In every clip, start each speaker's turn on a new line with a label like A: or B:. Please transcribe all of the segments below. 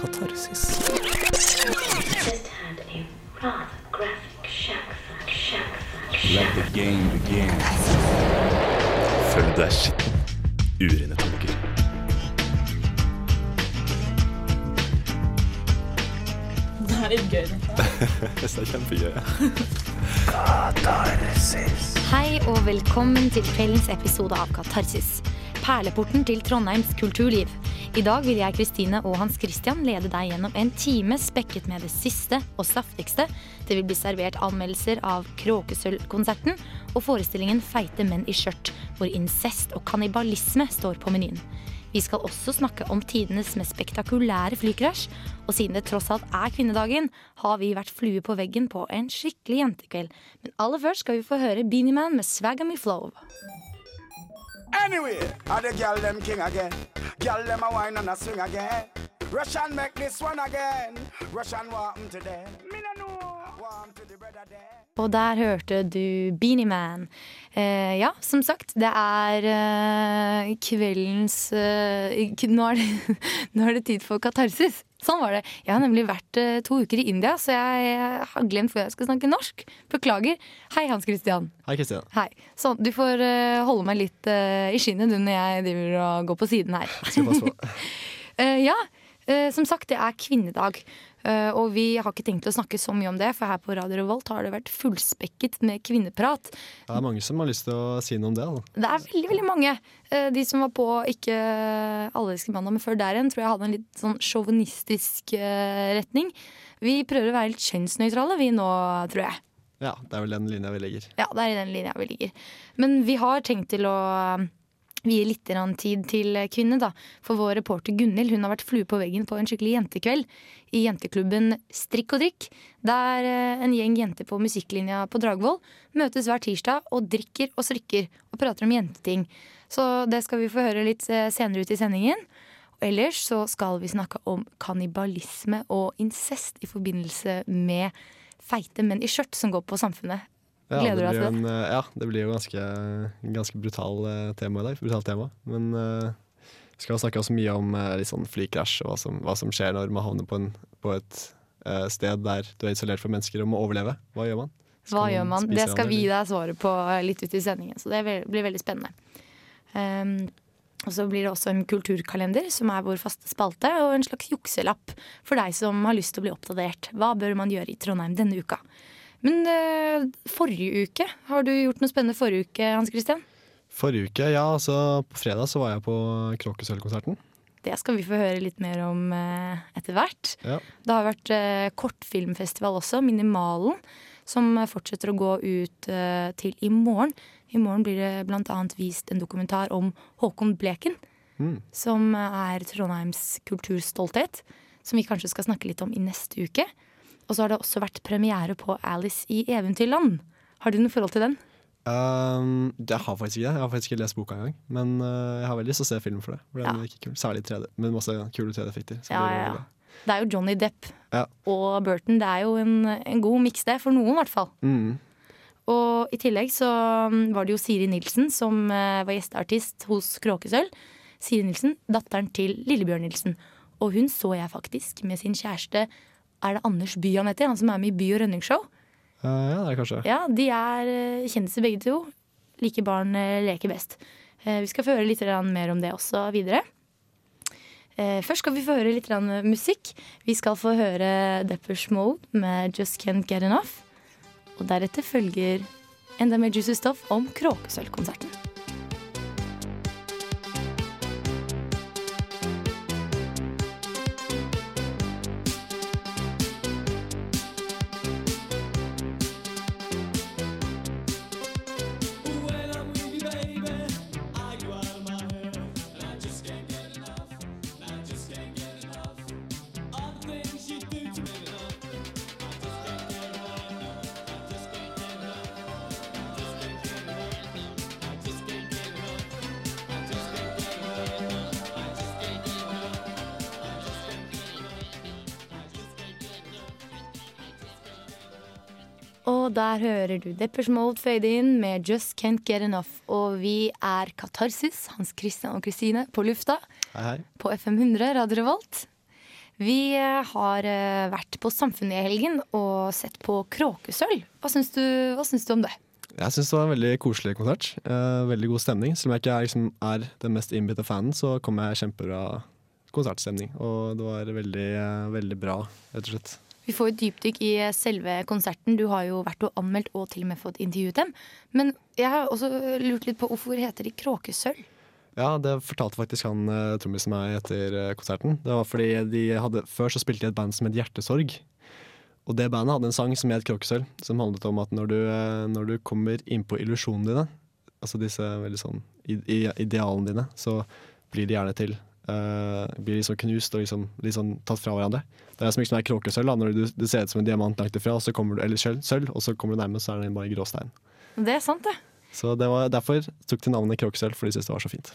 A: Katarsis.
B: Følg deg skitten. Urene tanker.
C: Det er litt gøy. dette.
B: Det er kjempegøy. Katarsis.
D: Hei og velkommen til kveldens episode av Katarsis. Perleporten til Trondheims kulturliv. I dag vil jeg, Kristine og Hans Christian lede deg gjennom en time spekket med det siste og saftigste. Det vil bli servert anmeldelser av Kråkesølvkonserten og forestillingen Feite menn i skjørt, hvor incest og kannibalisme står på menyen. Vi skal også snakke om tidenes mest spektakulære flykrasj. Og siden det tross alt er kvinnedagen, har vi vært flue på veggen på en skikkelig jentekveld. Men aller først skal vi få høre Beanie Man med Swag Me Flow.
E: Anyway, are the girl them king again? Girl them a wine and a swing again. Russian make this one again. Russian warm to.
D: Og der hørte du Beanie Man. Eh, ja, som sagt, det er eh, kveldens eh, nå, er det, nå er det tid for katarsis. Sånn var det. Jeg har nemlig vært eh, to uker i India, så jeg har glemt hvor jeg skal snakke norsk. Beklager. Hei, Hans Christian.
A: Hei, Christian.
D: Hei. Sånn, du får eh, holde meg litt eh, i skinnet du når jeg driver og går på siden her.
A: Skal passe på.
D: Ja, som sagt, det er kvinnedag. Eh, og vi har ikke tenkt å snakke så mye om det, for her på Radio Revolt har det vært fullspekket med kvinneprat.
A: Det er mange som har lyst til å si noe om det. Da.
D: Det er veldig veldig mange. Eh, De som var på ikke Alle elsker mandag, men før der igjen, tror jeg hadde en litt sånn sjåvinistisk eh, retning. Vi prøver å være litt kjønnsnøytrale vi nå, tror jeg.
A: Ja, det er vel den linja vi ligger.
D: Ja, det er i den linja vi ligger. Men vi har tenkt til å vie litt tid til kvinne, da. For vår reporter Gunhild har vært flue på veggen på en skikkelig jentekveld i jenteklubben Strikk og drikk. Der eh, en gjeng jenter på musikklinja på Dragvoll møtes hver tirsdag og drikker og strikker og prater om jenteting. Så det skal vi få høre litt eh, senere ut i sendingen. Og ellers så skal vi snakke om kannibalisme og incest i forbindelse med feite menn i skjørt som går på Samfunnet.
A: Ja,
D: Gleder du
A: det
D: deg til
A: jo En, eh, ja, det blir jo ganske, ganske brutal eh, tema i dag. Brutalt tema. Men uh, vi skal snakke også mye om uh, sånn flykrasj og hva som, hva som skjer når man havner på, en, på et uh, sted der du er isolert fra mennesker og må overleve. Hva gjør man? Skal
D: Hva gjør man? Det skal vi gi deg svaret på litt ut i sendingen, så det blir veldig spennende. Um, og så blir det også en kulturkalender, som er vår faste spalte, og en slags jukselapp for deg som har lyst til å bli oppdatert. Hva bør man gjøre i Trondheim denne uka? Men eh, forrige uke, har du gjort noe spennende forrige uke, Hans Christian?
A: Forrige uke, ja, altså på fredag så var jeg på Kråkesølvkonserten.
D: Det skal vi få høre litt mer om eh, etter hvert.
A: Ja.
D: Det har vært eh, kortfilmfestival også, Minimalen, som fortsetter å gå ut eh, til i morgen. I morgen blir det bl.a. vist en dokumentar om Håkon Bleken,
A: Mm.
D: som er Trondheims kulturstolthet. Som vi kanskje skal snakke litt om i neste uke. Og så har det også vært premiere på Alice i Eventyrland. Har du noe forhold til den?
A: Um, jeg har faktisk ikke det. Jeg har faktisk ikke lest boka engang. Men uh, jeg har veldig lyst til å se film for det. For den
D: Ja.
A: ikke kul. Særlig 3D, men masse kule 3D-effekter.
D: Ja, ja, ja. Det er jo Johnny Depp
A: Ja.
D: og Burton. Det er jo en, en god miks, det. For noen, i hvert fall.
A: Mm.
D: Og i tillegg så mm, var det jo Siri Nilsen som eh, var gjesteartist hos Kråkesølv. Siri Nilsen, datteren til Lillebjørn Nilsen. Og hun så jeg faktisk med sin kjæreste Er det Anders By han heter? Han som er med i By og rønningsshow.
A: Uh, ja, det er kanskje.
D: Ja, de er eh, kjendiser begge to. Like barn eh, leker best. Eh, Vi skal få høre litt mer om det også videre. Eh, Først skal vi få høre litt musikk. Vi skal få høre Deppers Mode med Just Can't Get Enough. Og deretter følger enda mer juicy stuff om Kråkesølvkonserten. Og der hører du Deppers Mode fade in med Just Can't Get Enough. Og vi er Katarsis, Hans Christian og Kristine, på lufta
A: Hei, hei.
D: på FM 100 Radio Revolt. Vi eh, har eh, vært på Samfunnet i helgen og sett på Kråkesølv. Hva syns du, hva syns du om det?
A: Jeg syns det var en veldig koselig konsert. Eh, veldig god stemning. Selv om jeg ikke er, liksom, er den mest innbitte fanen, så kom jeg kjempebra konsertstemning. Og det var veldig, eh, veldig bra, rett og slett.
D: Vi får et dypdykk i eh, selve konserten. Du har jo vært og anmeldt og til og med fått intervjuet dem. Men jeg har også lurt litt på hvorfor heter de Kråkesølv?
A: Ja, det fortalte faktisk han uh, trommisen meg etter eh, konserten. Det var fordi de hadde, Før så spilte de et band som het Hjertesorg. Og det bandet hadde en sang som het Kråkesølv, som handlet om at når du, eh, når du kommer innpå illusjonene dine, altså disse veldig sånn idealene dine, så blir de gjerne til eh, Blir liksom knust og liksom, sånn tatt fra hverandre. Det er som er kråkesølv. Når du, det ser ut som en diamant langt ifra, og så kommer du, eller sølv, sølv, og så kommer du nærmest, så er den bare gråstein.
D: Det er sant, det.
A: Så det var derfor tok de navnet Kråkesølv, for de syntes det var så fint.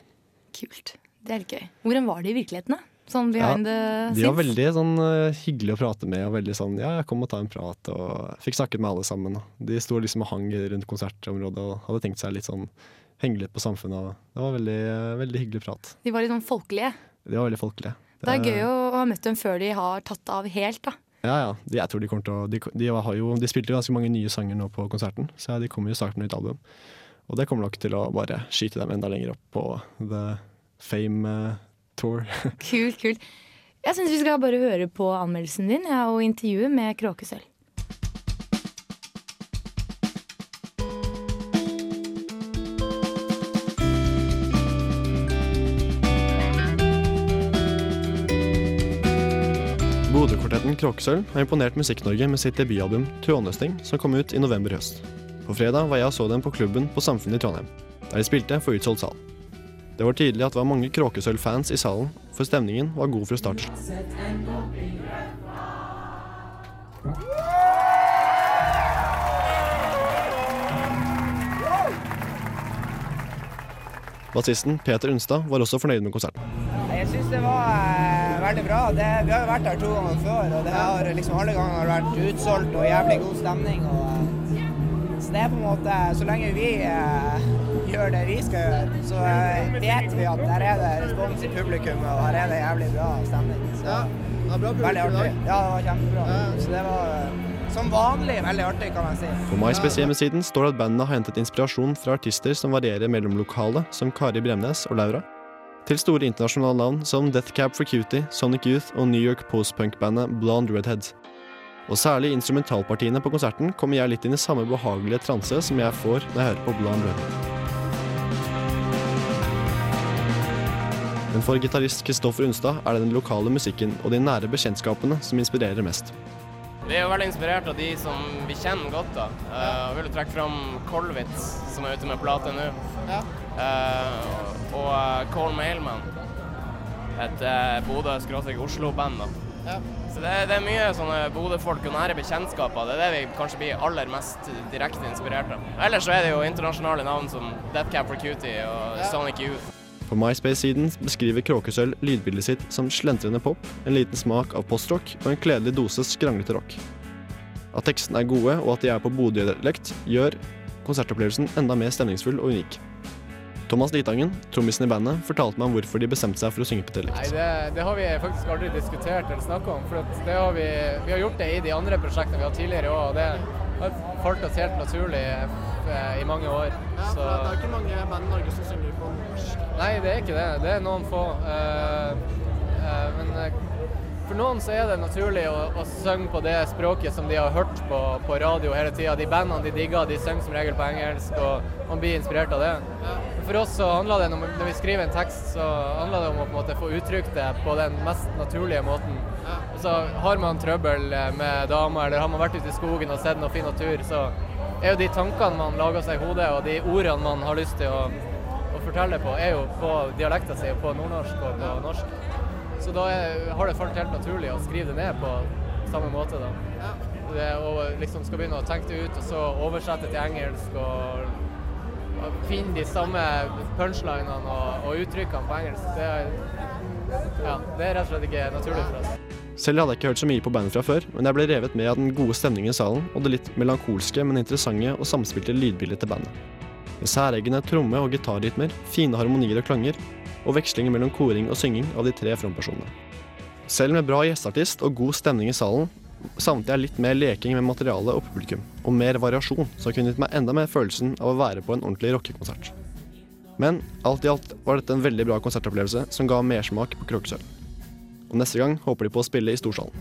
D: Kult. Det er gøy. Hvordan var det i virkeligheten, da? Sånn
A: Ja,
D: the scenes?
A: De var veldig sånn eh, hyggelige å prate med, og veldig sånn ja, jeg kom og ta en prat, og fikk snakket med alle sammen. De sto liksom og hang rundt konsertområdet og hadde tenkt seg litt sånn henge litt på samfunnet. Det var veldig, veldig hyggelig prat.
D: De var litt sånn folkelige.
A: De var veldig folkelige.
D: Det er gøy å ha møtt dem før de har tatt av helt, da.
A: Ja, ja. De, jeg tror de kommer til å de, de, har jo, de spilte jo ganske mange nye sanger nå på konserten, så de kommer jo snart med nytt album. Og det kommer nok til å bare skyte dem enda lenger opp på The Fame eh, Tour.
D: Kult, kult. Jeg syns vi skal bare høre på anmeldelsen din og intervjuet med Kråkesølv.
A: Kråkesølv har imponert Musikk-Norge med sitt debutalbum 'Trådnøsting', som kom ut i november i høst. På fredag var jeg og så dem på klubben på Samfunnet i Trondheim, der de spilte for utsolgt sal. Det var tydelig at det var mange Kråkesølv-fans i salen, for stemningen var god fra start. Bassisten Peter Unstad var også fornøyd med konserten.
F: Jeg syns det var eh, veldig bra. Det, vi har jo vært her to ganger før, og det har liksom alle ganger vært utsolgt og jævlig god stemning. Og, eh, så det er på en måte Så lenge vi eh, gjør det vi skal gjøre, så eh, vet vi at der er det respons i publikum, og her er det jævlig bra stemning. Så, veldig artig. Ja, det var kjempebra. Så det var eh, som vanlig veldig artig, kan man si.
A: På MySpace-hjemmesiden står det at bandene har hentet inspirasjon fra artister som varierer mellom lokale, som Kari Bremnes og Laura, til store internasjonale navn som Death Cab for Cutie, Sonic Youth og New York postpunk-bandet Blonde Redhead. Og særlig instrumentalpartiene på konserten kommer jeg litt inn i samme behagelige transe som jeg får når jeg hører på Blonde Redhead. Men for gitarist Kristoffer Unstad er det den lokale musikken og de nære bekjentskapene som inspirerer mest.
G: Vi er jo veldig inspirert av de som vi kjenner godt. da. Eh, og vil trekke fram Kolwitz, som er ute med plate nå. Eh, og uh, Cole Mailman. Et uh, Bodø-Oslo-band. da. Så det, det er mye sånne Bodø-folk og nære bekjentskaper. Det er det vi kanskje blir aller mest direkte inspirert av. Ellers så er det jo internasjonale navn som Death Cab for Cutie og Sonic Youth.
A: På MySpace-siden beskriver Kråkesølv lydbildet sitt som slentrende pop, en liten smak av postrock og en kledelig dose skranglete rock. At tekstene er gode og at de er på Bodø-dialekt, gjør konsertopplevelsen enda mer stemningsfull og unik. Thomas Litangen, trommisen i bandet, fortalte meg om hvorfor de bestemte seg for å synge på
H: Nei, det, det har vi faktisk aldri diskutert eller snakka om. For det har vi, vi har gjort det i de andre prosjektene vi har tidligere òg, og det har falt oss helt naturlig eh, i mange år. Så,
A: ikke mange band i Norge som synger på norsk.
H: nei, det er ikke det. Det er noen få. Uh, uh, men for noen så er det naturlig å, å synge på det språket som de har hørt på, på radio hele tida. De bandene de digger, de synger som regel på engelsk, og man blir inspirert av det. For oss så handler det, vi- når vi skriver en tekst, så handler det om å på en måte få uttrykt det på den mest naturlige måten. Så har man trøbbel med damer, eller har man vært ute i skogen og sett noe fin natur, så er jo de tankene man lager seg i hodet, og de ordene man har lyst til å, å fortelle på, er jo på dialekta si, på nordnorsk og på norsk. Så da er, har det falt helt naturlig å skrive det ned på samme måte, da. Det, og liksom skal begynne å tenke det ut, og så oversette til engelsk og, og finne de samme punchlinene og, og uttrykkene på engelsk. Det er, ja, det er rett og slett ikke naturlig for oss.
A: Selv hadde jeg ikke hørt så mye på bandet fra før, men jeg ble revet med av den gode stemningen i salen og det litt melankolske, men interessante og samspilte lydbildet til bandet. Med særegne tromme- og gitarrytmer, fine harmonier og klanger, og vekslinger mellom koring og synging av de tre frontpersonene. Selv med bra gjesteartist og god stemning i salen, savnet jeg litt mer leking med materialet og publikum, og mer variasjon, som kunne gitt meg enda mer følelsen av å være på en ordentlig rockekonsert. Men alt i alt var dette en veldig bra konsertopplevelse som ga mersmak på Kråkesølv. Og neste gang håper de på å spille i storsalen.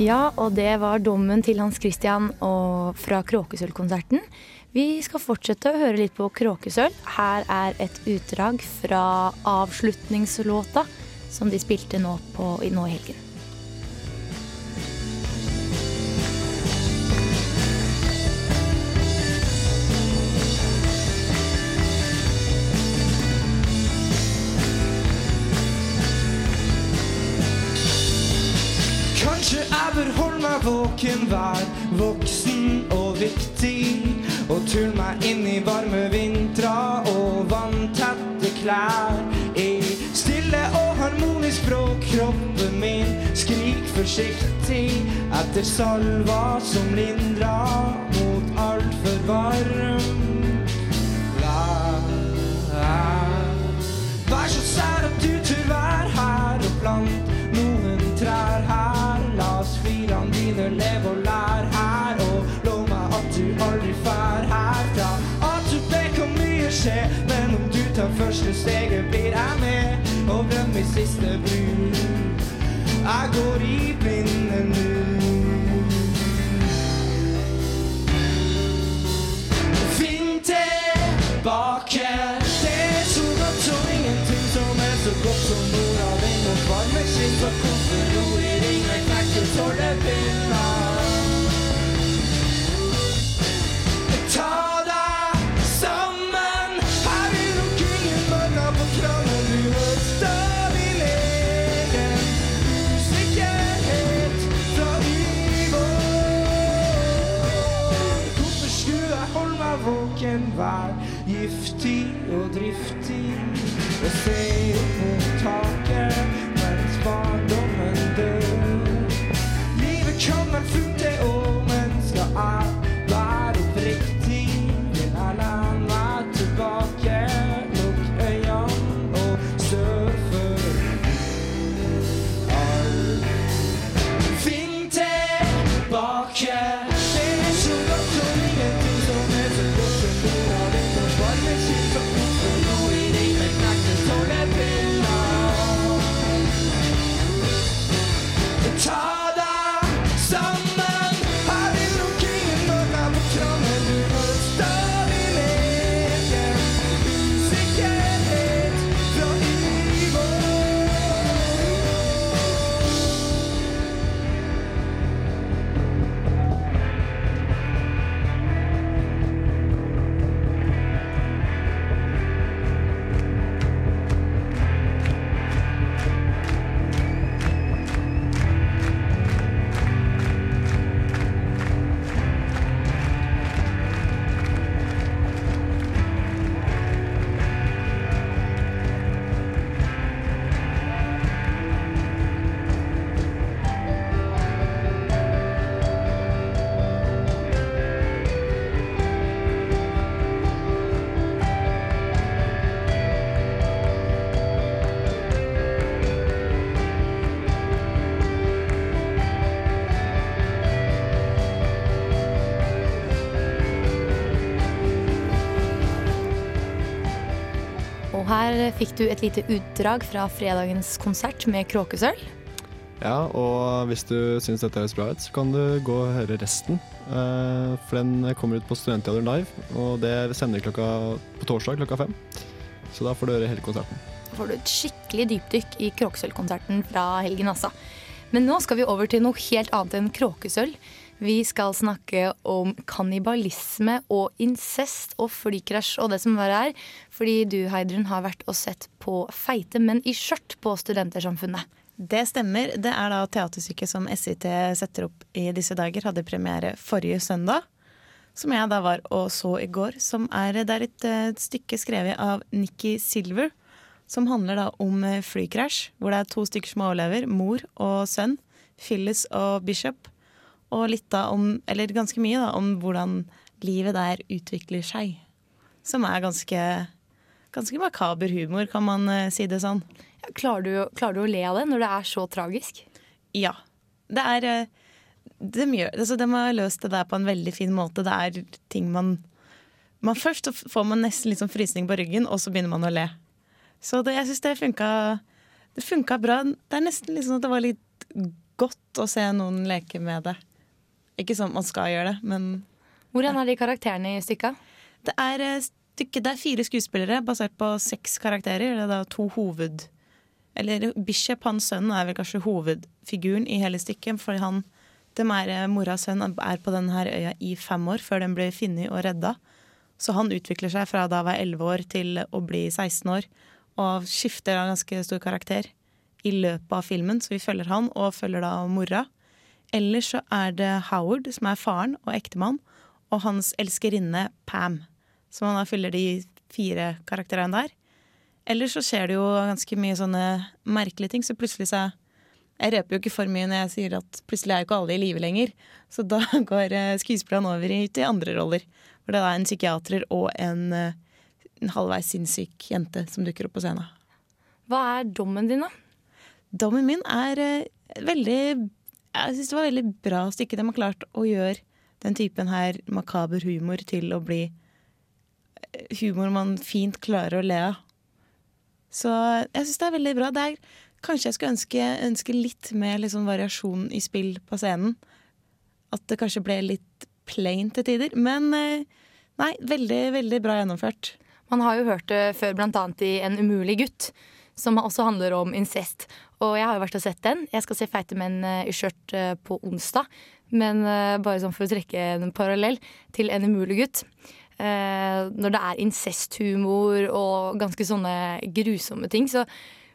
D: Ja, og det var dommen til Hans Christian fra Kråkesølvkonserten. Vi skal fortsette å høre litt på Kråkesølv. Her er et utdrag fra avslutningslåta som de spilte nå, på, nå i helgen.
I: Våken, vær voksen og viktig. Og tull meg inn i varme vintra og vanntette klær. I stille og harmonisk språk, kroppen min skrik forsiktig etter salva som lindrer mot altfor varm vær. Så sær at du tør være her og plant firene lev og lær her, og lov meg at du aldri fær herfra. At du vet hvor mye skje, men om du tar første steget, blir jeg med. Og glem min siste bru. Jeg går i og Her
D: fikk du et lite utdrag fra fredagens konsert med Kråkesølv.
A: Ja, og hvis du syns dette høres bra ut, så kan du gå og høre resten. Eh, For den kommer ut på Studentteater Live, og det sender klokka på torsdag klokka fem. Så da får du høre hele konserten.
D: Da får du et skikkelig dypdykk i Kråkesølvkonserten fra helgen, altså. Men nå skal vi over til noe helt annet enn kråkesølv. Vi skal snakke om kannibalisme og incest og flykrasj og det som verre er. Fordi du, Heidrun, har vært og sett på Feite menn i skjørt på Studentersamfunnet.
J: Det stemmer. Det er da teaterstykket som SIT setter opp i disse dager. Hadde premiere forrige søndag. Som jeg da var og så i går. Er, det er et, et stykke skrevet av Nikki Silver. som handler da om eh, flykrasj, hvor det er to stykker som overlever, mor og sønn, Phyllis og Bishop. Og litt da om, eller ganske mye da, om hvordan livet der utvikler seg. Som er ganske, ganske makaber humor, kan man uh, si det sånn.
D: Klarer du, klarer du å le av det når det er så tragisk?
J: Ja. Det er uh, de, gjør, altså de har løst det der på en veldig fin måte. Det er ting man, man Først får man nesten litt sånn frysning på ryggen, og så begynner man å le. Så det, jeg syns det funka Det funka bra. Det er nesten litt sånn at det var litt godt å se noen leke med det. Ikke sånn at man skal gjøre det, men
D: Hvordan er de karakterene i stykket?
J: Det er, eh, stykket, det er fire skuespillere basert på seks karakterer. Det er da to hoved... Eller Bishop, hans sønn, er vel kanskje hovedfiguren i hele stykket. Fordi han, dem er, moras mora sønn er på denne øya i fem år før den blir funnet og redda. Så han utvikler seg fra da å være 11 år til å bli 16 år. Og skifter av ganske stor karakter i løpet av filmen, så vi følger han og følger da mora. Ellers så er det Howard, som er faren og ektemann, og hans elskerinne Pam. Så man da fyller de fire karakterene der. Ellers så skjer det jo ganske mye sånne merkelige ting, så plutselig så Jeg røper jo ikke for mye når jeg sier at plutselig er jo ikke alle i live lenger. Så da går eh, skuespillerne over i, til andre roller. Hvor det er en psykiater og en, eh, en halvveis sinnssyk jente som dukker opp på scenen.
D: Hva er dommen din, da?
J: Dommen min er eh, veldig Jeg syns det var veldig bra stykke. De har klart å gjøre den typen her makaber humor til å bli eh, humor man fint klarer å le av. Så jeg syns det er veldig bra. Er, kanskje jeg skulle ønske, ønske litt mer liksom variasjon i spill på scenen. At det kanskje ble litt plain til tider. Men eh, nei, veldig, veldig bra gjennomført.
D: Man har jo hørt det før, annet i En umulig gutt, som også handler om incest. Og jeg har jo vært og sett den. Jeg skal se Feite menn eh, i skjørt eh, på onsdag. Men eh, bare sånn for å trekke en parallell til En umulig gutt. Når det er incesthumor og ganske sånne grusomme ting, så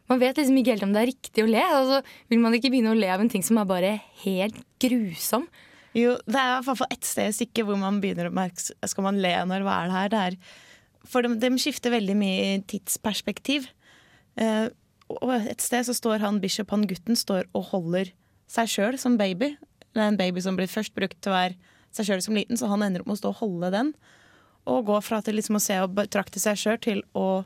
D: man vet liksom ikke helt om det er riktig å le. Altså, vil man ikke begynne å le av en ting som er bare helt grusom?
J: Jo, det er i hvert fall ett sted i stykket hvor man begynner å merke Skal man le når hva er det her? Det er, for de, de skifter veldig mye tidsperspektiv. Eh, og et sted så står han Bishop, han gutten, står og holder seg sjøl som baby. Det er en baby som blir først brukt til å være seg sjøl som liten, så han ender opp med å stå og holde den. Og gå fra til liksom å se og betrakte seg sjøl til å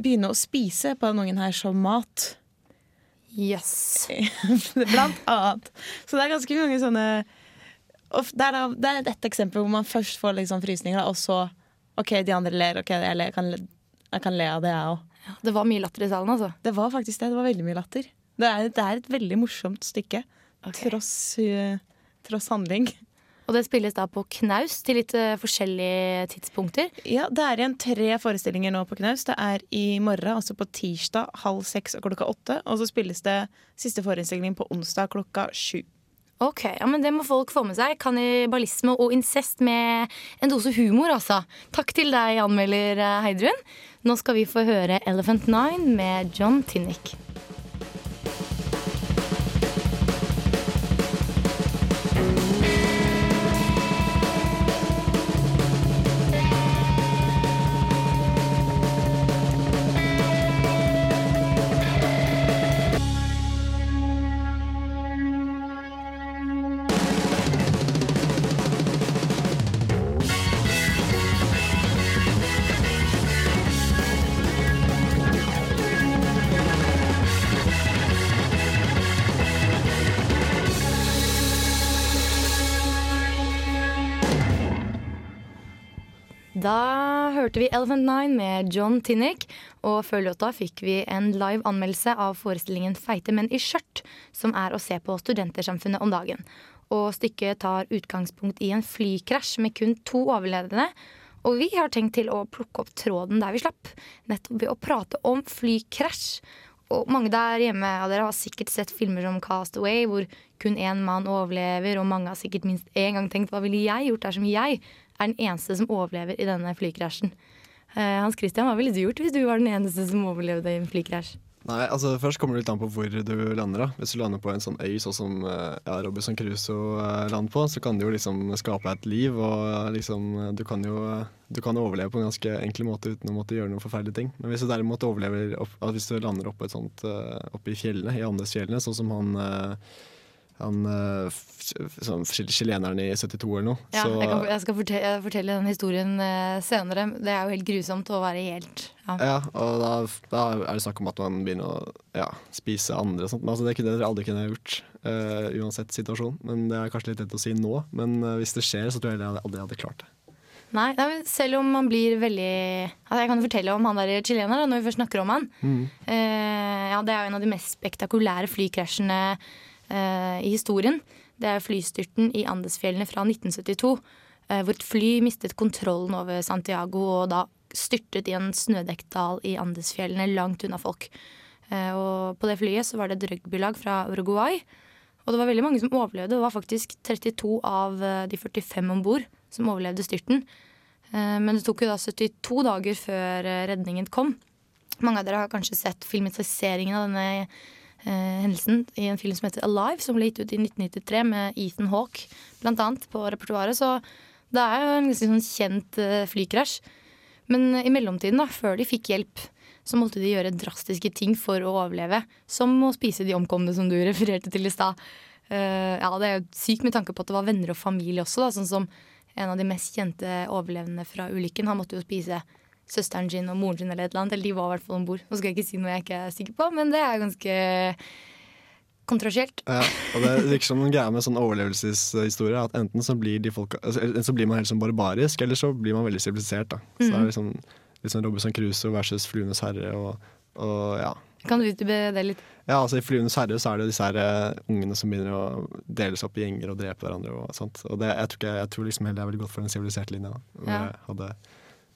J: begynne å spise på den ungen her som mat.
D: Yes.
J: Blant annet. Så det er ganske mange sånne og det, er da, det er et eksempel hvor man først får liksom frysninger, og så OK, de andre ler. ok, Jeg, ler, kan, le, jeg kan le av det, jeg òg.
D: Det var mye latter i salen, altså?
J: Det var faktisk det. Det var veldig mye latter. Det er, det er et veldig morsomt stykke. Tross, uh, tross handling.
D: Og det spilles da på knaus til litt uh, forskjellige tidspunkter?
J: Ja, det er igjen tre forestillinger nå på knaus. Det er i morgen, altså på tirsdag halv seks og klokka åtte. Og så spilles det siste forestilling på onsdag klokka sju.
D: Ok, ja, men Det må folk få med seg. Kannibalisme og incest med en dose humor, altså. Takk til deg, anmelder eh, Heidrun. Nå skal vi få høre Elephant Nine med John Tinnick. Hørte vi Elephant Nine med John Tinnick, og før låta fikk vi en live anmeldelse av forestillingen Feite menn i skjørt, som er å se på Studentersamfunnet om dagen. Og stykket tar utgangspunkt i en flykrasj med kun to overlevende. Og vi har tenkt til å plukke opp tråden der vi slapp, nettopp ved å prate om flykrasj. Og mange der hjemme av dere har sikkert sett filmer som Cast Away, hvor kun én mann overlever, og mange har sikkert minst én gang tenkt hva ville jeg gjort dersom jeg er den eneste som overlever i denne flykrasjen. Eh, Hans Christian, hva ville du gjort hvis du var den eneste som overlevde i en flykrasj?
A: Nei, altså Først kommer det litt an på hvor du lander. da Hvis du lander på en sånn øy sånn som eh, ja, Robinson Crusoe eh, lander på, så kan du jo liksom skape et liv. Og liksom du kan jo du kan overleve på en ganske enkel måte uten å måtte gjøre noen forferdelige ting. Men hvis du derimot overlever opp, hvis du lander oppe, oppe i fjellene, i Andesfjellene, sånn som han han uh, sånn, chileneren i 72 eller noe.
D: Ja,
A: så,
D: jeg, kan, jeg skal fortelle, fortelle den historien uh, senere. Det er jo helt grusomt å være helt ja.
A: ja og da, da, er det snakk om at man begynner å ja, spise andre og sånt. Men altså, det kunne dere aldri kunne gjort uh, uansett situasjon. Men Det er kanskje litt lett å si nå, men hvis det skjer, så tror jeg jeg aldri hadde klart det.
D: Nei, selv om man blir veldig altså Jeg kan jo fortelle om han der chileneren når vi først snakker om han. Mm. ja, Det er jo en av de mest spektakulære flykrasjene eh, i historien. Det er flystyrten i Andesfjellene fra 1972, eh, hvor et fly mistet kontrollen over Santiago og da styrtet i en snødekt dal i Andesfjellene langt unna folk. Eh, og på det flyet så var det et rugbylag fra Uruguay. Og det var veldig mange som overlevde. Det var faktisk 32 av eh, de 45 om bord som overlevde styrten. Eh, men det tok jo da 72 dager før eh, redningen kom. Mange av dere har kanskje sett filmatiseringen av denne eh, hendelsen i en film som heter Alive, som ble gitt ut i 1993 med Ethan Hawke blant annet på repertoaret. Så det er jo en ganske sånn kjent eh, flykrasj. Men i mellomtiden, da, før de fikk hjelp, så måtte de gjøre drastiske ting for å overleve. Som å spise de omkomne, som du refererte til i stad. Uh, ja, det er jo sykt med tanke på at det var venner og familie også, da, sånn som en av de mest kjente overlevende fra ulykken. Han måtte jo spise søsteren sin og moren sin eller et eller annet. Eller de var i hvert fall om bord. Nå skal jeg ikke si noe jeg ikke er sikker på, men det er ganske kontroversielt.
A: Ja, og det virker som en greie med sånn overlevelseshistorie at enten så blir, de folka, altså, så blir man helt sånn barbarisk, eller så blir man veldig sivilisert. Så mm. det er liksom, litt sånn Robinson Crusoe versus Fluenes herre og, og ja.
D: Kan du utdype det litt?
A: Ja, altså I 'Fluenes herre' så er det disse her uh, ungene som begynner å deles opp i gjenger og drepe hverandre. og sånt. Og det, jeg, tror ikke, jeg tror liksom heller det er veldig godt for den siviliserte linja. Ja. Jeg hadde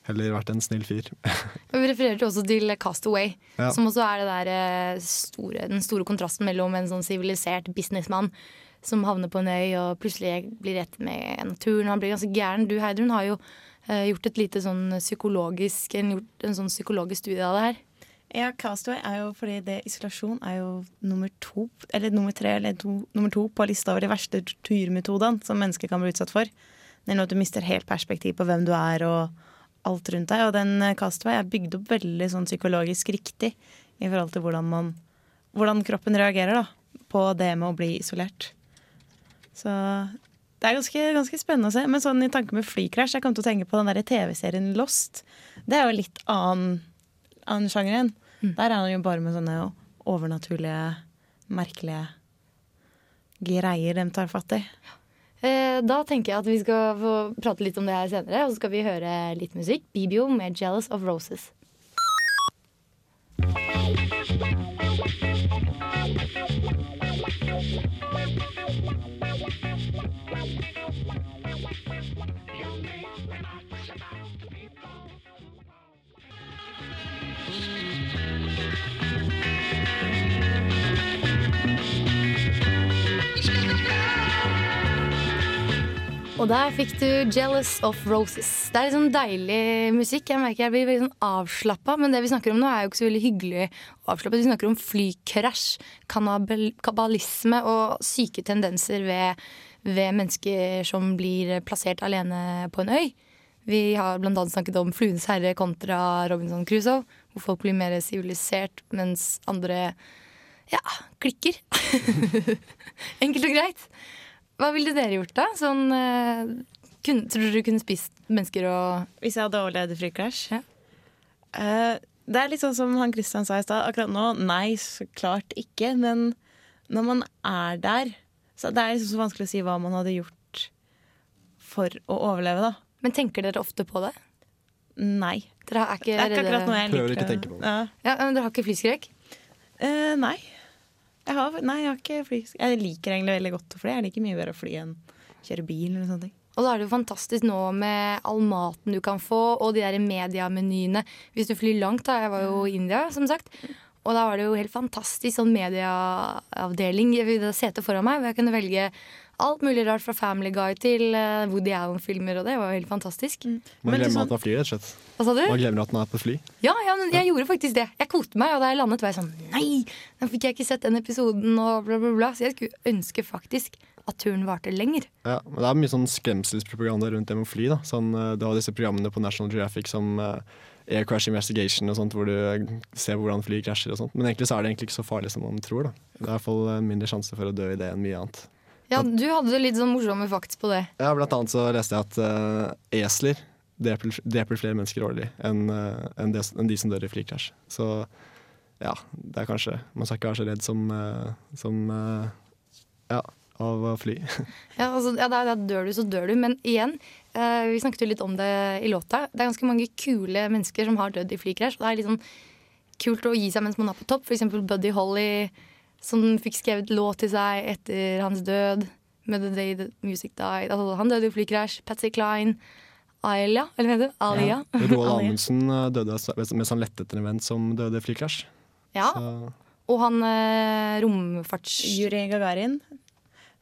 A: Heller vært en snill fyr.
D: Vi refererte også til Castaway, ja. som også er der, eh, store, den store kontrasten mellom en sånn sivilisert businessmann som havner på en øy og plutselig blir rett med naturen. Han blir ganske gæren. Du Heidrun har jo eh, gjort et lite sånn psykologisk en, gjort en sånn psykologisk studie av det her.
J: Ja, Castaway er jo fordi det isolasjon er jo nummer to, eller nummer tre eller to, nummer to på lista over de verste torturmetodene som mennesker kan bli utsatt for. Det er noe at du mister helt perspektiv på hvem du er og alt rundt deg. Og den eh, Castaway er bygd opp veldig sånn psykologisk riktig i forhold til hvordan, man, hvordan kroppen reagerer da, på det med å bli isolert. Så det er ganske, ganske, spennende å se. Men sånn i tanke med flykrasj, jeg kom til å tenke på den der TV-serien Lost. Det er jo litt annen, annen sjanger igjen. Mm. Der er han jo bare med sånne overnaturlige, merkelige greier de tar fatt i. Ja.
D: Eh, da tenker jeg at vi skal få prate litt om det her senere, og så skal vi høre litt musikk. Bibio med 'Jealous of Roses'. Og der fikk du 'Jealous of Roses'. Det er sånn deilig musikk. Jeg merker jeg blir veldig sånn avslappa, men det vi snakker om nå, er jo ikke så veldig hyggelig avslappet. Vi snakker om flykrasj, kabalisme og syke tendenser ved, ved, mennesker som blir plassert alene på en øy. Vi har bl.a. snakket om 'Fluenes herre' kontra Robinson Crusoe, hvor folk blir mer sivilisert, mens andre ja, klikker. Enkelt og greit. Hva ville dere gjort da? Sånn, uh, kun, tror dere du kunne spist mennesker og
J: Hvis jeg hadde overlevd flykrasj? Ja. Uh, det er litt sånn som han Christian sa i stad. Akkurat nå, nei, så klart ikke. Men når man er der så Det er liksom så vanskelig å si hva man hadde gjort for å overleve, da.
D: Men tenker dere ofte på det?
J: Nei.
D: Dere er ikke
J: det er ikke akkurat noe jeg liker.
A: Prøver ikke å tenke på det.
D: Ja. ja. men Dere har ikke flyskrekk?
J: Uh, nei. Jeg har, nei, jeg har ikke fly. Jeg liker egentlig veldig godt å fly. Jeg liker mye bedre å fly enn kjøre bil. eller sånne ting.
D: Og da er det jo fantastisk nå med all maten du kan få, og de der mediamenyene. Hvis du flyr langt, da. Jeg var jo i India, som sagt. Og da var det jo helt fantastisk sånn medieavdeling. Jeg hadde sete foran meg hvor jeg kunne velge alt mulig rart fra Family Guy til eh, Woody Allen-filmer, og det var jo helt fantastisk.
A: Man glemmer
J: at
A: at man flyr, rett og slett.
D: Hva sa du?
A: Man glemmer at man er på fly.
D: Ja, ja, men jeg gjorde faktisk det. Jeg koste meg, og da jeg landet, var jeg sånn Nei, da fikk jeg ikke sett den episoden, og bla, bla, bla. Så jeg skulle ønske faktisk at turen varte lenger.
A: Ja, men Det er mye sånn skremselspropaganda rundt det med å fly. da. Sånn, eh, du har disse programmene på National Geographic som eh, Air Crash Investigation og sånt, hvor du ser hvordan fly krasjer og sånt. Men egentlig så er det egentlig ikke så farlig som man tror. da. Det er i hvert fall mindre sjanse for å dø i det enn mye annet.
D: Ja, du hadde litt sånn morsomme fakta på det.
A: Ja, Blant annet så leste jeg at uh, esler dreper, dreper flere mennesker årlig enn uh, en de, en de som dør i flykrasj. Så ja, det er kanskje Man skal ikke være så redd som, uh, som eh, ja, av å fly.
D: Ja, altså, ja da, da dør du, så dør du. Men igjen, eh, vi snakket jo litt om det i låta. Det er ganske mange kule mennesker som har dødd i flykrasj. Og det er litt sånn kult å gi seg mens man er på topp. Eksempel Buddy Holly, som fikk skrevet låt til seg etter hans død. Med The Day The Music Died. Altså, han døde i flykrasj. Patsy Klein. Alia, eller hva heter det? Alia.
A: Roald
D: Alia.
A: Amundsen eh, døde mens han lette etter en venn som døde i flykrasj.
D: Ja.
A: Så
D: Og han eh, romfarts...
J: Yuri Gagarin.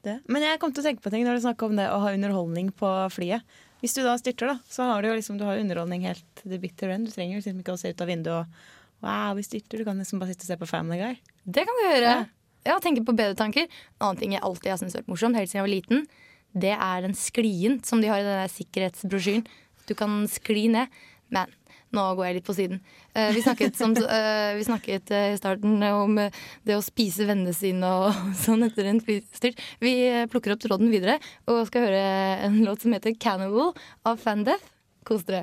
J: Det. Men jeg kom til å tenke på ting når du snakker om det å ha underholdning på flyet. Hvis du da styrter, da, så har du jo liksom, du har underholdning helt til the bitter end. Du trenger liksom ikke å se ut av vinduet og Wow, vi styrter. Du kan liksom bare sitte og se på Family Guy.
D: Det kan du gjøre. Ja, tenke på bedre tanker. En annen ting jeg alltid har syntes vært morsomt, helt siden jeg var liten, det er den sklien som de har i den sikkerhetsbrosjyren. Du kan skli ned. Men nå går jeg litt på siden. Uh, vi snakket, som, uh, vi snakket uh, i starten om det å spise vennene sine og sånn etter en flystyrt. Vi plukker opp tråden videre og skal høre en låt som heter 'Cannibal' av Fandeath. Kos dere.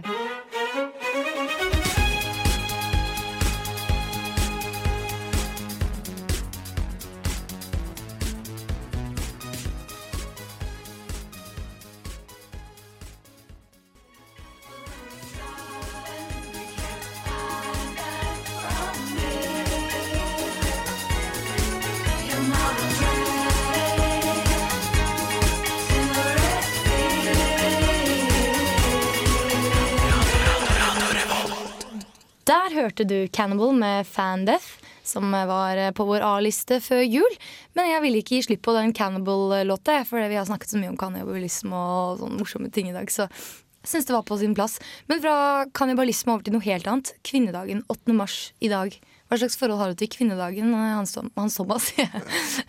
D: Der hørte du Cannibal med Fandeath, som var på vår A-liste før jul. Men jeg ville ikke gi slipp på den Cannibal-låta, for vi har snakket så mye om kannibalisme og sånne morsomme ting i dag. Så jeg syns det var på sin plass. Men fra kannibalisme over til noe helt annet. Kvinnedagen 8. mars i dag. Hva slags forhold har du til kvinnedagen, Hans, Tom Hans Thomas?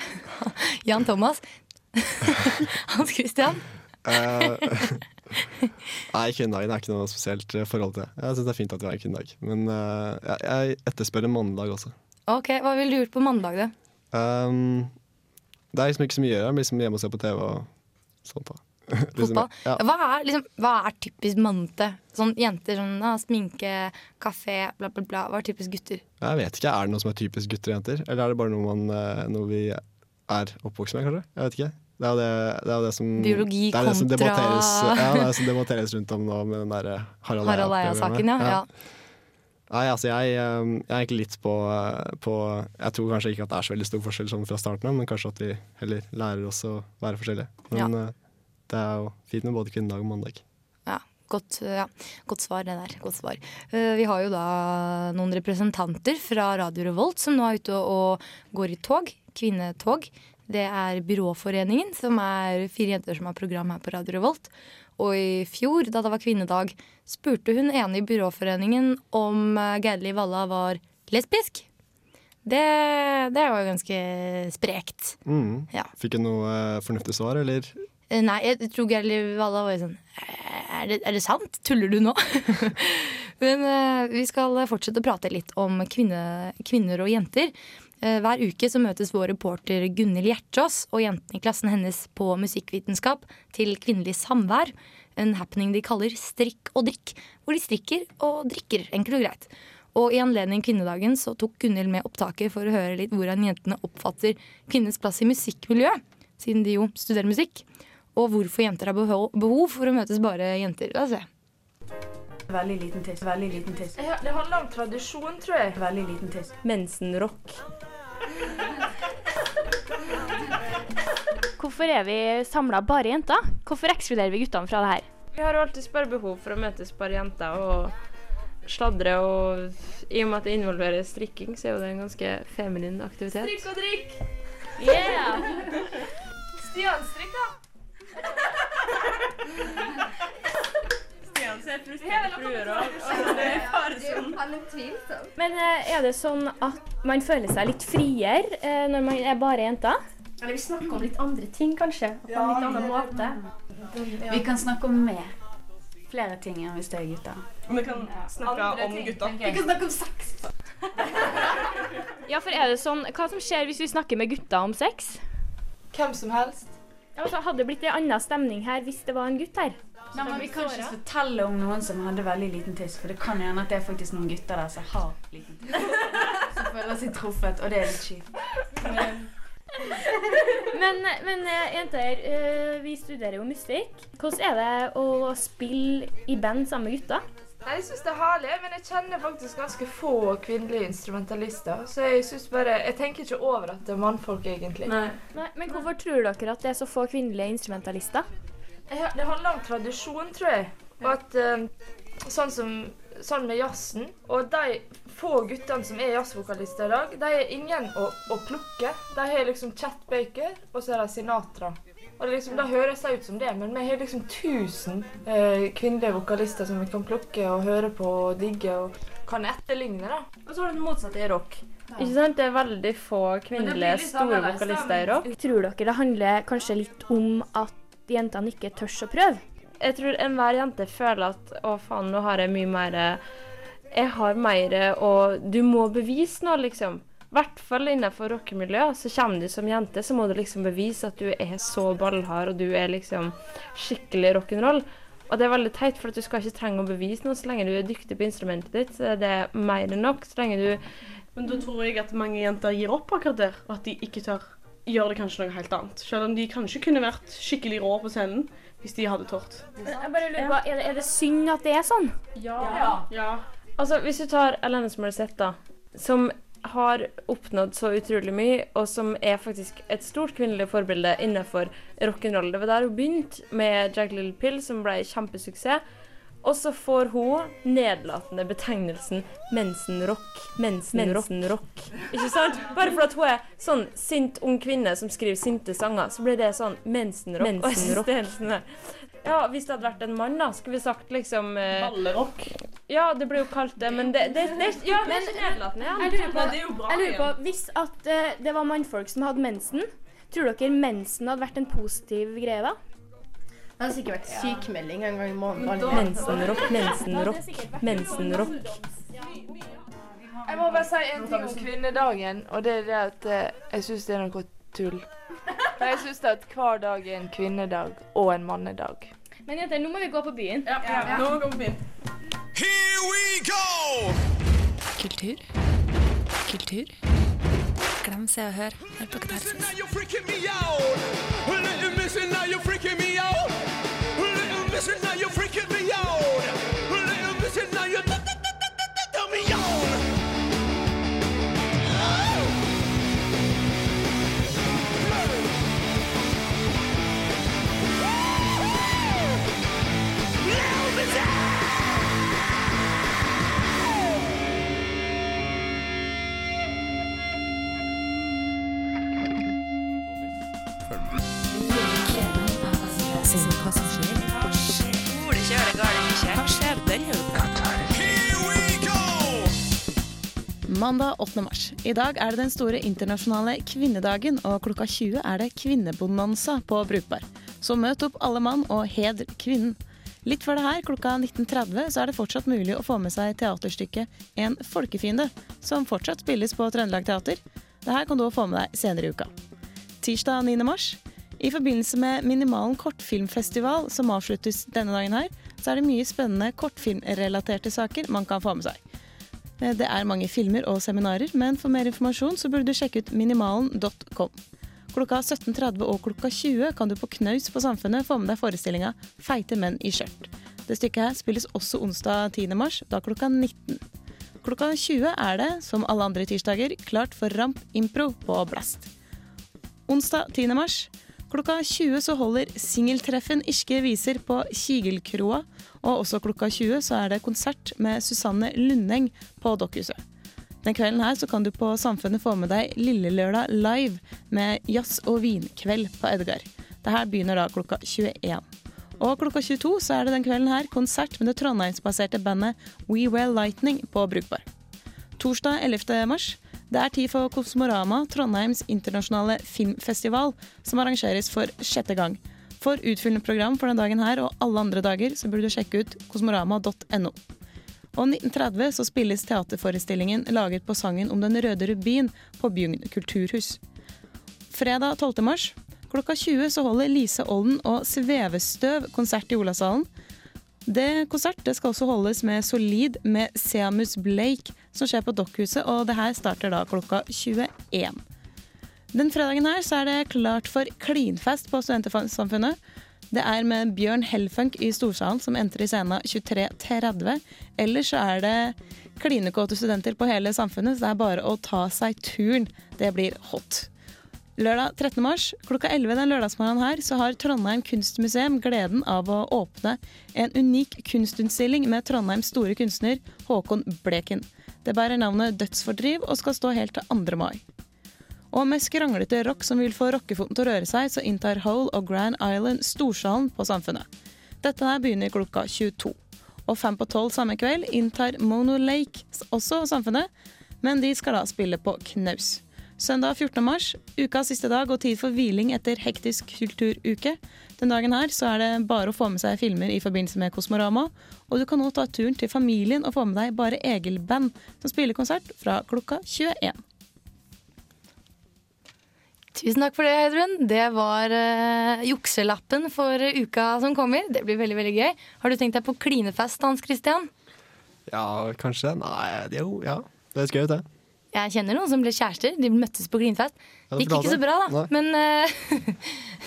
D: Jan Thomas? Hans Christian?
A: Nei, kvinnedagen er ikke noe spesielt eh, forhold til. Jeg syns det er fint at vi har en kvinnedag. Men uh, jeg, etterspør en mandag også.
D: Ok, Hva ville du gjort på mandag, da?
A: Um, det er liksom ikke så mye å gjøre. Jeg blir liksom hjemme og ser på TV og sånt. da. Liksom,
D: Fotball.
A: ja.
D: Hva, er, liksom, hva er typisk mannete? Sånn jenter sånn da sminke, kafé, bla, bla, bla. Hva er typisk gutter?
A: Jeg vet ikke, Er det noe som er typisk gutter og jenter? Eller er det bare noe, man, eh, noe vi er oppvokst med, kanskje? Jeg vet ikke. Det er jo det, det, er det som
D: Biologi
A: det er det
D: kontra-
A: debatteres, Ja, det er det som debatteres rundt om nå med den der Harald
D: Harald Eia-saken, ja. ja.
A: Nei, altså jeg, eh, jeg er egentlig litt på, eh, på Jeg tror kanskje ikke at det er så veldig stor forskjell sånn fra starten av, men kanskje at vi heller lærer oss å være forskjellige. Men ja. det er jo fint med både kvinnedag og mandag.
D: Ja, godt, ja. godt svar, det der. Godt svar. Eh, vi har jo da noen representanter fra Radio Revolt som nå er ute og går i tog. Kvinnetog. Det er Byråforeningen, som er fire jenter som har program her på Radio Revolt. Og i fjor, da det var kvinnedag, spurte hun ene i Byråforeningen om eh, Geirli Valla var lesbisk. Det, det var jo ganske sprekt.
A: Mm.
D: Ja.
A: Fikk hun noe eh, fornuftig svar, eller?
D: Eh, Nei, jeg tror Geirli Valla var sånn er det, er det sant? Tuller du nå? Men vi skal fortsette å prate litt om kvinne, kvinner og jenter. Eh, hver uke så møtes vår reporter Gunhild Hjertås og jentene i klassen hennes på musikkvitenskap til kvinnelig samvær. En happening de kaller Strikk og drikk, hvor de strikker og drikker, enkelt og greit. Og i anledning kvinnedagen så tok Gunhild med opptaket for å høre litt hvordan jentene oppfatter kvinnens plass i musikkmiljøet, siden de jo studerer musikk. Og hvorfor jenter har behov behov for å møtes bare jenter. La oss se.
K: Veldig liten tiss. Veldig liten tiss. Det handler om tradisjon, tror jeg. Veldig liten tiss. Mensenrock.
L: Hvorfor er vi samla bare jenter? Hvorfor ekskluderer vi guttene fra det her?
K: Vi har jo alltid bare behov for å møtes bare jenter og sladre, og i og med at det involverer strikking, så er jo det en ganske feminin aktivitet.
L: Strikk og drikk! Yeah!
K: Stian, strikk, da.
C: Ser frustrert fruer og
M: Det er tvilsom. Men eh, er det sånn at man føler seg litt friere eh, når man er bare jenter?
L: Eller vi snakker om litt andre ting, kanskje. På en litt annen måte.
N: Vi kan snakke om mer. Flere ting enn hvis det er gutter.
C: Vi kan snakke om gutta.
N: Vi kan snakke om sex.
M: Ja, for er det sånn Hva som skjer hvis vi snakker med gutter om sex?
K: Hvem som helst.
M: Ja, altså, hadde det blitt en annen stemning her hvis det var en gutt her?
N: Nei, men Vi kan ikke fortelle om noen som hadde veldig liten tiss, for det kan hende at det er faktisk noen gutter der som har liten tiss. Som føler seg truffet, og det er litt kjipt.
M: Men, men eh, jenter, eh, vi studerer jo musikk. Hvordan er det å spille i band sammen med gutter?
K: Nei, Jeg syns det er herlig, men jeg kjenner faktisk ganske få kvinnelige instrumentalister. Så jeg synes bare Jeg tenker ikke over at det er mannfolk, egentlig.
M: Nei, Men hvorfor tror dere at det er så få kvinnelige instrumentalister?
K: Det handler om tradisjon, tror jeg. Og at eh, sånn som Sånn med jazzen Og de få guttene som er jazzvokalister i dag, de er ingen å, å plukke. De har liksom Chet Baker, og så er de Sinatra. Og det, liksom, det høres ut som det, men vi har liksom 1000 eh, kvinnelige vokalister som vi kan plukke og høre på og digge og kan etterligne. da. Og så har du det motsatte i rock.
M: Ikke sant? Det er veldig få
K: det
M: kvinnelige store vokalister i rock. Tror dere det handler kanskje litt om at jentene ikke tør å prøve?
K: Jeg tror enhver jente føler at å faen, nå har jeg mye mer Jeg har mer og du må bevise noe, liksom. I hvert fall innenfor rockemiljøet. Så kommer du som jente, så må du liksom bevise at du er så ballhard, og du er liksom skikkelig rock'n'roll. Og det er veldig teit, for at du skal ikke trenge å bevise noe så lenge du er dyktig på instrumentet ditt. Så er det mer enn nok. Så lenge du
C: Men da tror jeg at mange jenter gir opp akkurat der, og at de ikke tør gjøre det kanskje noe helt annet. Selv om de kanskje kunne vært skikkelig rå på scenen hvis de hadde tort.
M: Jeg bare lurer på, er det, er det synd at det er sånn?
K: Ja. Altså, hvis du tar Alanis Morissette, da, som har oppnådd så utrolig mye, og som er faktisk et stort kvinnelig forbilde innenfor rock'n'roll. Det var der hun begynte med Jack Little Pill, som ble kjempesuksess. Og så får hun nedlatende betegnelsen mensenrock. Mensenrock. Ikke sant? Bare fordi hun er sånn sint ung kvinne som skriver sinte sanger, så blir det sånn mensenrock. Det helt sånn Ja, hvis det hadde vært en mann, da, skulle vi sagt liksom eh,
C: Ballerock.
K: Ja, det blir jo kalt det, men det, det, det Ja, det er ikke nedlatende. Ja.
M: Jeg lurer på, jeg lurer på hvis at uh, det var mannfolk som hadde mensen, tror dere mensen hadde vært en positiv greie da?
O: Det hadde sikkert vært sykemelding en gang i måneden.
K: Mensenrock, mensenrock, mensenrock. Jeg må bare si en ting om kvinnedagen, og det er det at eh, jeg syns det er noe tull. For jeg syns at hver dag er en kvinnedag og en mannedag.
M: Men jenter, nå må vi gå på byen.
C: Ja, nå må vi gå på byen.
P: Here we go!
Q: Kultur. Kultur. Glem Se og Hør Hør på Katarsis.
P: Listen now, you freaking
J: Mandag 8. mars. I dag er det den store internasjonale kvinnedagen, og klokka 20 er det kvinnebonanza på Brukbar. Så møt opp alle mann og hedr kvinnen. Litt før det her, klokka 19.30, så er det fortsatt mulig å få med seg teaterstykket En folkefiende, som fortsatt spilles på Trøndelag Teater. Det her kan du få med deg senere i uka. Tirsdag 9. mars. I forbindelse med Minimalen kortfilmfestival, som avsluttes denne dagen her, så er det mye spennende kortfilmrelaterte saker man kan få med seg. Eh, Det er mange filmer og seminarer, men for mer informasjon så burde du sjekke ut minimalen.com. Klokka 17.30 og klokka 20 kan du på Knaus på Samfunnet få med deg forestillinga Feite menn i skjørt. Det stykket her spilles også onsdag 10. mars, da klokka 19. Klokka 20 er det, som alle andre tirsdager, klart for Ramp Impro på Blast. Onsdag 10. mars. Klokka 20 så holder Singeltreffen Irske viser på Kigelkroa. Og også klokka 20 så er det konsert med Susanne Lundeng på Dokkhuset. Den kvelden her så kan du på Samfunnet få med deg Lillelørdag live med jazz- og vinkveld på Edgar. Det her begynner da klokka 21. Og klokka 22 så er det den kvelden her konsert med det trondheimsbaserte bandet We Wear Lightning på Brukbar. Torsdag 11. mars. Det er tid for Kosmorama, Trondheims internasjonale filmfestival, som arrangeres for sjette gang. For utfyllende program for denne dagen her og alle andre dager, så burde du sjekke ut kosmorama.no. Og 1930 så spilles teaterforestillingen laget på sangen om Den røde rubin på Bjugn kulturhus. Fredag 12. mars klokka 20 så holder Lise Olden og Svevestøv konsert i Olavshallen. Det konsert det skal også holdes med Solid med Seamus Blake, som skjer på Dokkhuset, og det her starter da klokka 21. Den fredagen her så er det klart for klinfest på Studentersamfunnet. Det er med Bjørn Hellfunk i Storsalen som entrer scenen 23.30. Ellers så er det klinekåte studenter på hele samfunnet, så det er bare å ta seg turen. Det blir hot. Lørdag 13. mars klokka 11 den lørdagsmorgenen her så har Trondheim kunstmuseum gleden av å åpne en unik kunstutstilling med Trondheims store kunstner Håkon Bleken. Det bærer navnet Dødsfordriv og skal stå helt til 2. mai. Og med skranglete rock som vil få rockefoten til å røre seg, så inntar Hole og Grand Island Storsalen på Samfunnet. Dette her begynner klokka 22. Og fem på tolv samme kveld inntar Mono Lake også Samfunnet, men de skal da spille på knaus. Søndag 14. mars, ukas siste dag og tid for hviling etter hektisk kulturuke. Den dagen her så er det bare å få med seg filmer i forbindelse med Kosmorama, og du kan nå ta turen til familien og få med deg Bare Egil-band, som spiller konsert fra klokka 21.
D: Tusen takk for det, Heidrun. Det var uh, jukselappen for uka som kommer. Det blir veldig veldig gøy. Har du tenkt deg på klinefest, Hans Christian?
A: Ja, kanskje. Nei, er jo Ja, det er gøy, det.
D: Jeg kjenner noen som ble kjærester. De møttes på.
A: Ja, du
D: Gikk ikke så bra, da.
A: Nei.
D: Men, eh,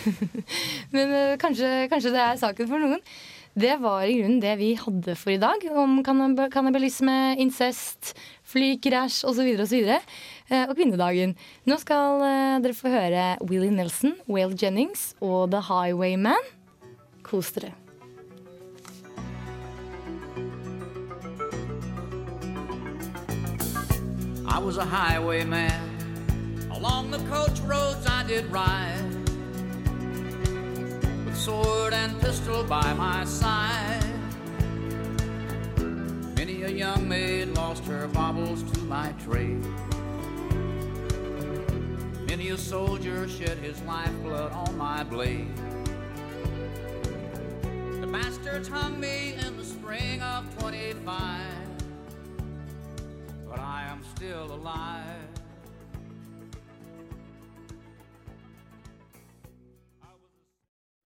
D: men eh, kanskje, kanskje det er saken for noen. Det var i grunnen det vi hadde for i dag. Om kannib- kannibalisme, incest, flykrasj osv. osv. Eh, Og kvinnedagen. Nå skal dere få høre Willie Nelson, Whale Jennings og The Highwayman. Kos dere.
R: I was a highwayman. Along the coach roads I did ride. With sword and pistol by my side. Many a young maid lost her baubles to my trade. Many a soldier shed his lifeblood on my blade. The bastards hung me in the spring of 25 but I am still alive.